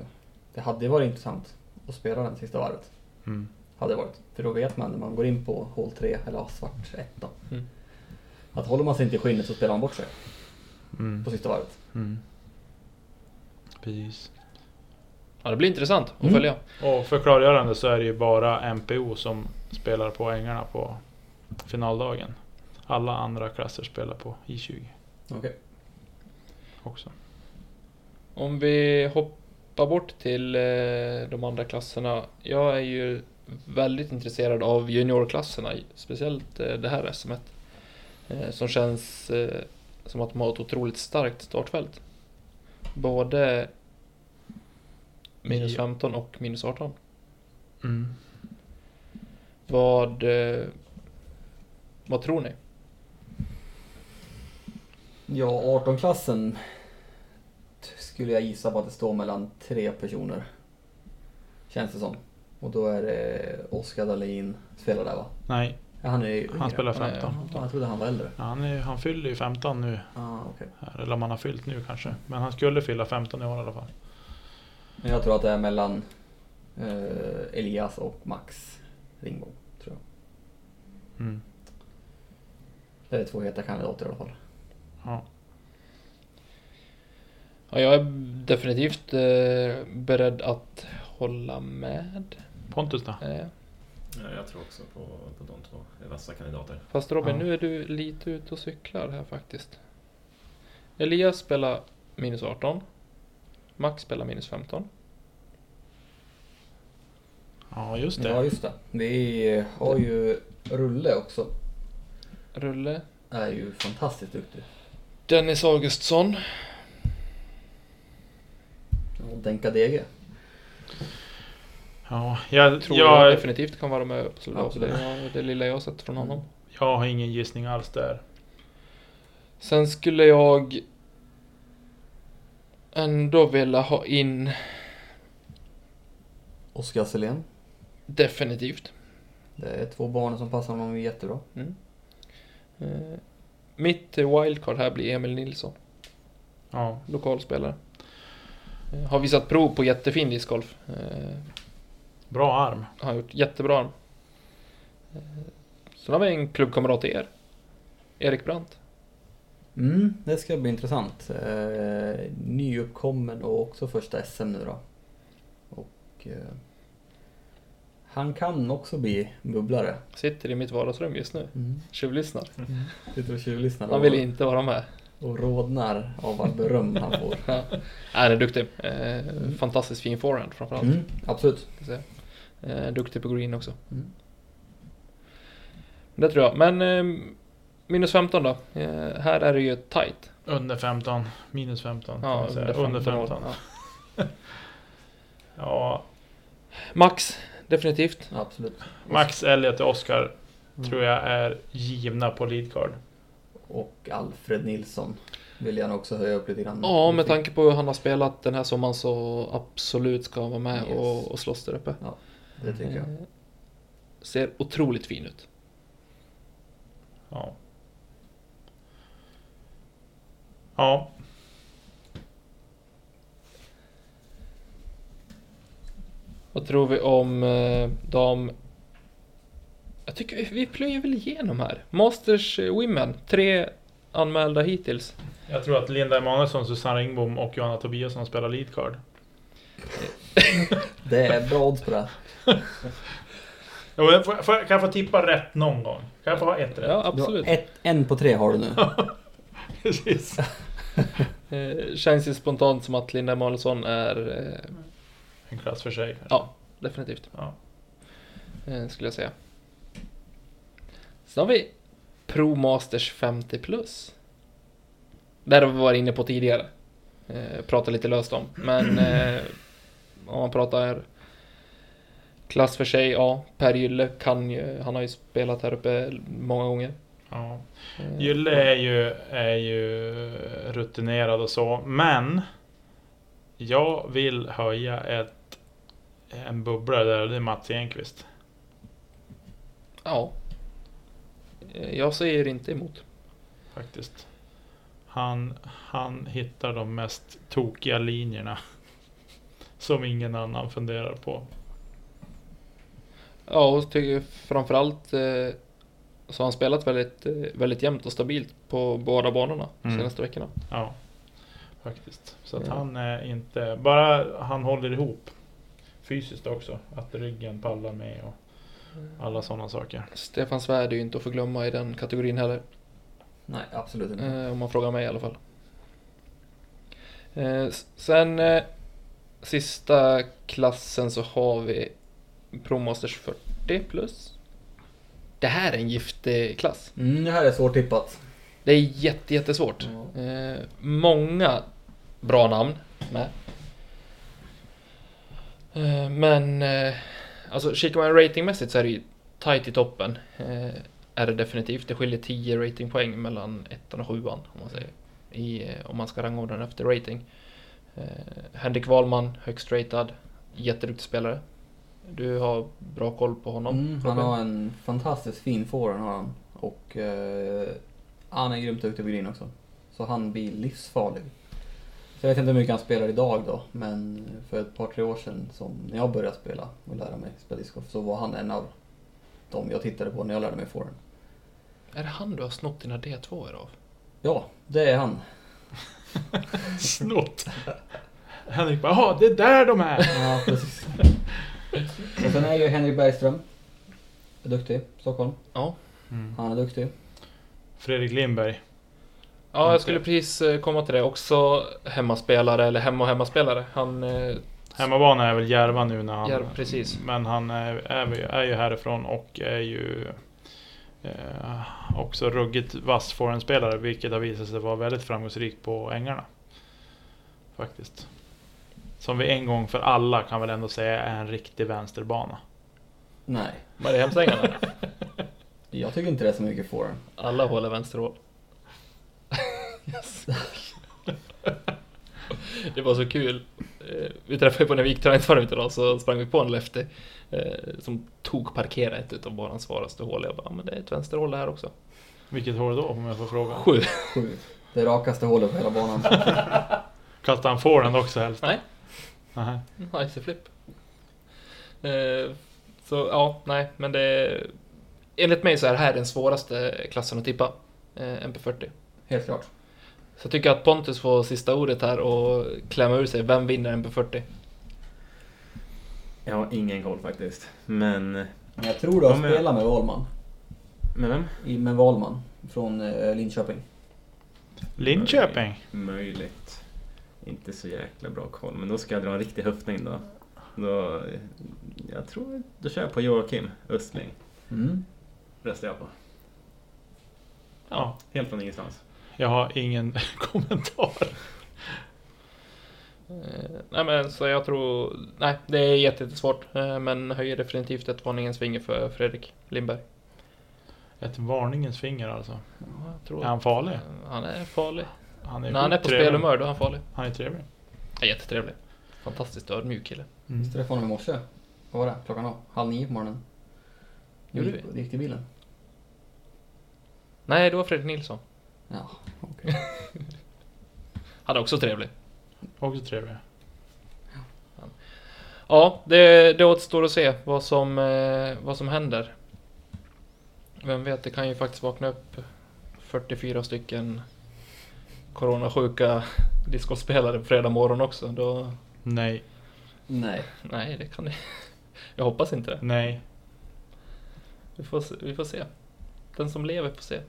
det hade ju varit intressant att spela den sista varvet. Mm. Hade det varit. För då vet man när man går in på hål 3 eller svart 1 då. Mm. Att håller man sig inte i skinnet så spelar man bort sig Mm. på sista varvet. Mm. Precis. Ja, det blir intressant att Mm. följa. Och för klargörande så är det ju bara MPO som spelar på ängarna på finaldagen. Alla andra klasser spelar på I20 Okej. också. Om vi hoppar bort till eh, de andra klasserna. Jag är ju väldigt intresserad av juniorklasserna, speciellt eh, det här SM eh, Som känns som att de har ett otroligt starkt startfält. Både minus Ja. 15 och minus 18. Mm. Vad, vad tror ni? Ja, 18-klassen skulle jag gissa på att det står mellan tre personer. Känns det som. Och då är det Oskar Dahlin, spelar där va? Nej, Ja, han är han spelar Han är- 15. Ja, jag trodde han var äldre. Ja, Han, är, han fyller ju 15 nu. Ah. Här, eller om han har fyllt nu kanske. Men han skulle fylla 15 i år i alla fall. Jag tror att det är mellan eh, Elias och Max Ringbom. Tror jag. Mm. Det är två heta kandidater i alla fall. Ja. Ja, jag är definitivt eh, beredd att hålla med. Pontus då? Eh, Ja, jag tror också på, på de två. Vassa kandidater. Fast Robin, Ja. nu är du lite ute och cyklar här faktiskt. Elias spelar minus 18. Max spelar minus 15. Ja, just det. Ja, just det. Vi har ju Rulle också. Rulle. Är ju fantastiskt duktig. Dennis Augustsson. Och Denka Dege. Ja, jag, Tror jag, jag, definitivt kan vara med slå. Absolut. Det, det lilla jag sett från honom. jag har ingen gissning alls där. Sen skulle jag ändå vilja ha in Oskar Selén. definitivt. Det är två barn som passar honom jättebra. Mm. Eh, mitt wildcard här blir Emil Nilsson, Ja, lokalspelare. Har visat prov på jättefin discgolf. Eh, Bra arm. Har gjort jättebra. arm. Eh, Sen har vi en klubbkamrat till er. Erik Brandt. Mm, det ska bli intressant. Eh, nyuppkommen och också första SM nu då. Och eh, han kan också bli bubblare. Sitter i mitt vardagsrum just nu. Mm. Tjuvlyssnar. Sitter och tjuvlyssnar Han vill inte vara med. Och rodnar av all beröm han får. Ja. Han är duktig. Eh, fantastiskt fin forehand framförallt. Mm, absolut. Eh, duktig på green också. Mm. Det tror jag. Men eh, minus 15 då. Eh, här är det ju tight. Under 15. Minus 15. kan Ja, under 15. Under 15. Ja. Ja. Max, definitivt. Absolut. Max, Elliot och Oscar Mm. tror jag är givna på leadcard. Och Alfred Nilsson vill jag nog också höja upp lite grann. Ja, med tanke på hur han har spelat den här sommaren så absolut ska han vara med Yes. och, och slåss där uppe. Det tycker jag. Eh, Ser otroligt fin ut. Ja. Ja. Vad tror vi om eh, de... Tycker vi- vi plöjer väl igenom här. Masters eh, Women, tre anmälda hittills. Jag tror att Linda Emanuelsson, Susanne Ringbom och Johanna Tobiasson spelar leadcard. Det är bra odds på det. Jag får, får, kan jag få tippa rätt någon gång? Kan jag få ha ett rätt? Ja, absolut. ett, en på tre har du nu. Precis. Eh, känns ju spontant som att Linda Emanuelsson är... Eh, En klass för sig kanske. ja, definitivt. Ja. Eh, skulle jag säga. Sen har vi Pro Masters 50 plus. Där har vi varit inne på tidigare. Eh, pratat lite löst om. Men eh, om man pratar klass för sig, ja. Per Gylle kan ju, han har ju spelat här uppe många gånger. Ja. Eh, Gylle är ju, är ju rutinerad och så, men jag vill höja ett, en bubblare där och det är Mats Enqvist. Ja. Eh, Jag säger inte emot. Faktiskt. Han, han hittar de mest tokiga linjerna. Som ingen annan funderar på. Ja, och tycker framförallt eh, så har han spelat väldigt, eh, väldigt jämnt och stabilt på båda banorna de Mm. senaste veckorna. Ja, faktiskt. Så att Ja. han är inte... Bara han håller ihop fysiskt också. Att ryggen pallar med och alla sådana saker. Stefan Svärd är ju inte att förglömma i den kategorin heller. Nej, absolut inte. Eh, om man frågar mig i alla fall. Eh, sen eh, sista klassen så har vi ProMasters 40 plus. Det här är en giftig klass. Mm, det här är svårtippat. Det är jätte, jättesvårt. Ja. Eh, många bra namn med. Eh, men eh, alltså kikar man ratingmässigt så är det ju tight i toppen. Eh, är det definitivt. Det skiljer 10 ratingpoäng mellan ettan och sjuan om man säger. I, eh, om man ska rangordna den efter rating. Eh, Henrik Wahlman, högst ratad. Jätteduktig spelare. Du har bra koll på honom. Mm, han har en fantastiskt fin forehand har han. Och eh, han är grymt duktig på green också. Så han blir livsfarlig. Så jag vet inte hur mycket han spelar idag då, men för ett par tre år sedan som när jag började spela och lära mig spela discgolf så var han en av de jag tittade på när jag lärde mig forehand. Är det han du har snott dina D2 av? Ja, det är han. Snott! Henrik bara Jaha, det är där de är! Ja, precis. och sen är ju Henrik Bergström. Är duktig, Stockholm. Ja. Han är duktig. Fredrik Lindberg. Ja, jag skulle precis eh, komma till det. Också hemmaspelare, eller hemma och hemmaspelare. Han... eh, Hemmabana är väl Järva nu när han... Järva, precis. Men han är, är, är ju härifrån och är ju eh, också ruggigt vass forehandspelare vilket har visat sig vara väldigt framgångsrikt på ängarna. Faktiskt. Som vi en gång för alla kan väl ändå säga är en riktig vänsterbana. Nej, Vad är det hemsängarna? jag tycker inte det är så mycket forehand. Alla hål är vänsterhål. yes. Det var så kul. Eh, Vi träffade på när vi gick träningsvarvet idag så sprang vi på en lefty eh, som tog parkera ett utav banans svåraste hål. Jag bara, "Ja, men det är ett vänsterhål det här också. Vilket hål då om jag får fråga? Sju. Sju. Det rakaste hålet på hela banan. Kastar han forehand också helst? Nej. Aha. Icy flip. Eh, så ja, nej, men det... Enligt mig så är det här den svåraste klassen att tippa. Eh, MP40. Helt klart. Så jag tycker att Pontus får sista ordet här och klämma ur sig. Vem vinner MP40? Jag har ingen koll faktiskt. Men... Men jag tror du har Ja, spelat med Wahlman. Med vem? I- Med Wahlman. Från eh, Linköping. Linköping. Möjligt. Inte så jäkla bra koll, men då ska jag dra en riktig höftning då. då jag tror... Då kör jag på Joakim Östling. Mm. Röstar jag på. Ja. Helt från ingenstans. Jag har ingen kommentar. Eh, nej men så jag tror... Nej, det är jätte- jättesvårt. Eh, men höjer definitivt ett varningens finger för Fredrik Lindberg. Ett varningens finger alltså. Ja, jag tror Är han farlig? Han är farlig. Han är När han är på trevlig. spelhumör då är han farlig. Han är trevlig. Ja, jättetrevlig. Fantastiskt ödmjuk kille. Mm. Jag träffade honom i morse. Vad var det? Klockan var halv nio på morgonen. Gjorde gick, gick till bilen. Nej, det var Fredrik Nilsson. Ja, okej. Han är också trevlig. Också trevlig. Ja, det, det återstår att se vad som, eh, vad som händer. Vem vet, det kan ju faktiskt vakna upp 44 stycken coronasjuka discgolfspelare på fredag morgon också. Då, Nej. Nej. nej, det kan det. Jag hoppas inte det. Nej. Vi får, se- vi får se. Den som lever får se.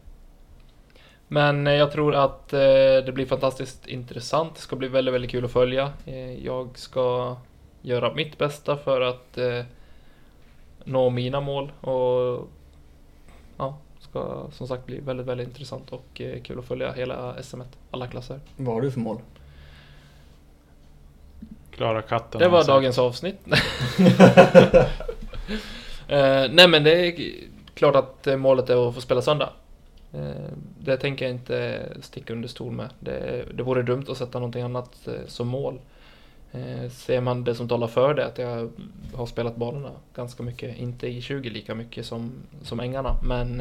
Men eh, jag tror att eh, det blir fantastiskt intressant. Det ska bli väldigt, väldigt kul att följa. Eh, jag ska göra mitt bästa för att nå mina mål och ja, ska som sagt bli väldigt, väldigt intressant och kul att följa hela SM, alla klasser. Vad har du för mål? Klara katten. Det var sagt. dagens avsnitt. Nej men det är klart att målet är att få spela söndag. Eh, det tänker jag inte sticka under stol med. Det, det vore dumt att sätta någonting annat eh, som mål. Eh, ser man det som talar för det, att jag har spelat banorna ganska mycket, inte i 20 lika mycket som, som ängarna, men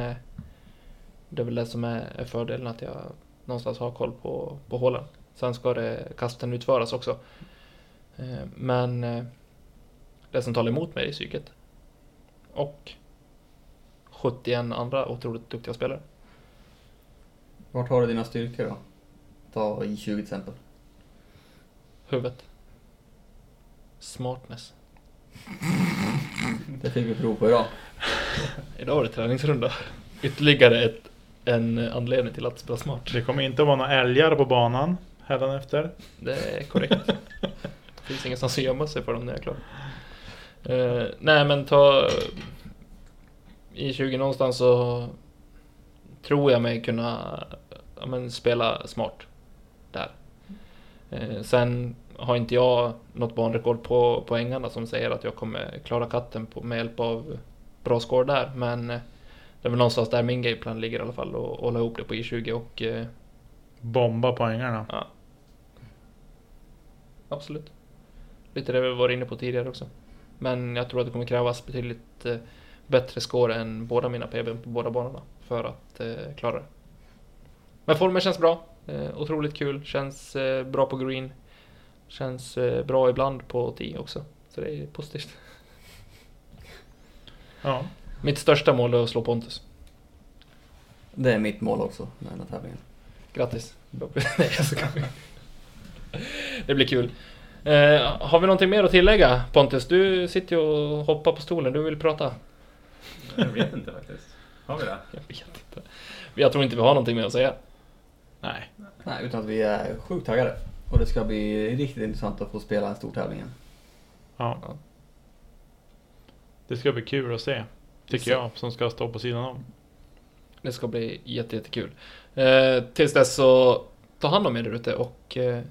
det är väl det som är, är fördelen att jag någonstans har koll på, på hålen. Sen ska det kasten utföras också. Men det som talar emot mig är psyket. Och 71 andra otroligt duktiga spelare. Vart har du dina styrkor då? Ta i 20 till exempel. Huvudet. Smartness. Det fick vi prov på idag. Idag var det träningsrunda. Ytterligare ett, en anledning till att spela smart. Det kommer inte vara några älgar på banan hädanefter. Det är korrekt. Det finns ingenstans att gömma sig för dem när jag är klar. Eh, nej men ta... I 20 någonstans så tror jag mig kunna ja, men, spela smart där. Eh, sen har inte jag något banrekord på, på ängarna som säger att jag kommer klara katten på, med hjälp av bra score där. Men eh, det är väl någonstans där min gameplan ligger i alla fall och hålla ihop det på I20 och eh, Bomba poängarna. Ja. Absolut. Lite det vi var inne på tidigare också. Men jag tror att det kommer krävas betydligt eh, bättre score än båda mina PB på båda banorna för att eh, klara det. Men formen känns bra. Eh, otroligt kul. Känns eh, bra på green. Känns eh, bra ibland på 10 också. Så det är positivt. Ja. Mitt största mål är att slå Pontus. Det är mitt mål också med den här tävlingen. Grattis. Nej, jag skojar. Det blir kul. Eh, har vi någonting mer att tillägga Pontus? Du sitter ju och hoppar på stolen. Du vill prata? Jag vet inte faktiskt. Har vi det? Jag vet inte. Jag tror inte vi har någonting mer att säga. Nej. Nej, utan att vi är sjukt taggade. Och det ska bli riktigt intressant att få spela en stor tävling igen. Ja. Ja. Det ska bli kul att se. Tycker Så. jag, som ska stå på sidan om. Det ska bli jätte, jättekul. Eh, tills dess så ta hand om er där ute och... Eh,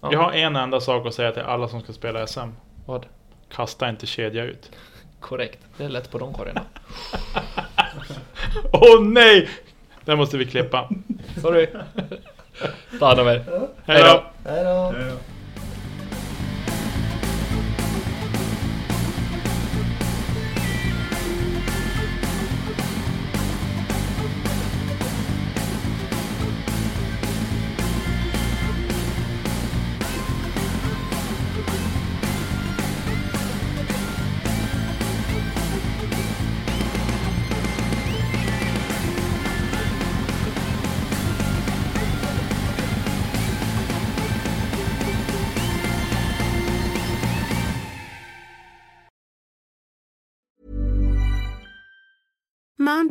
ja, Jag har en enda sak att säga till alla som ska spela SM. Vad? Kasta inte kedja ut. Korrekt. Det är lätt på de korgarna. Åh nej! Den måste vi klippa. Sorry. ta hand om er. Hej då! Hej då!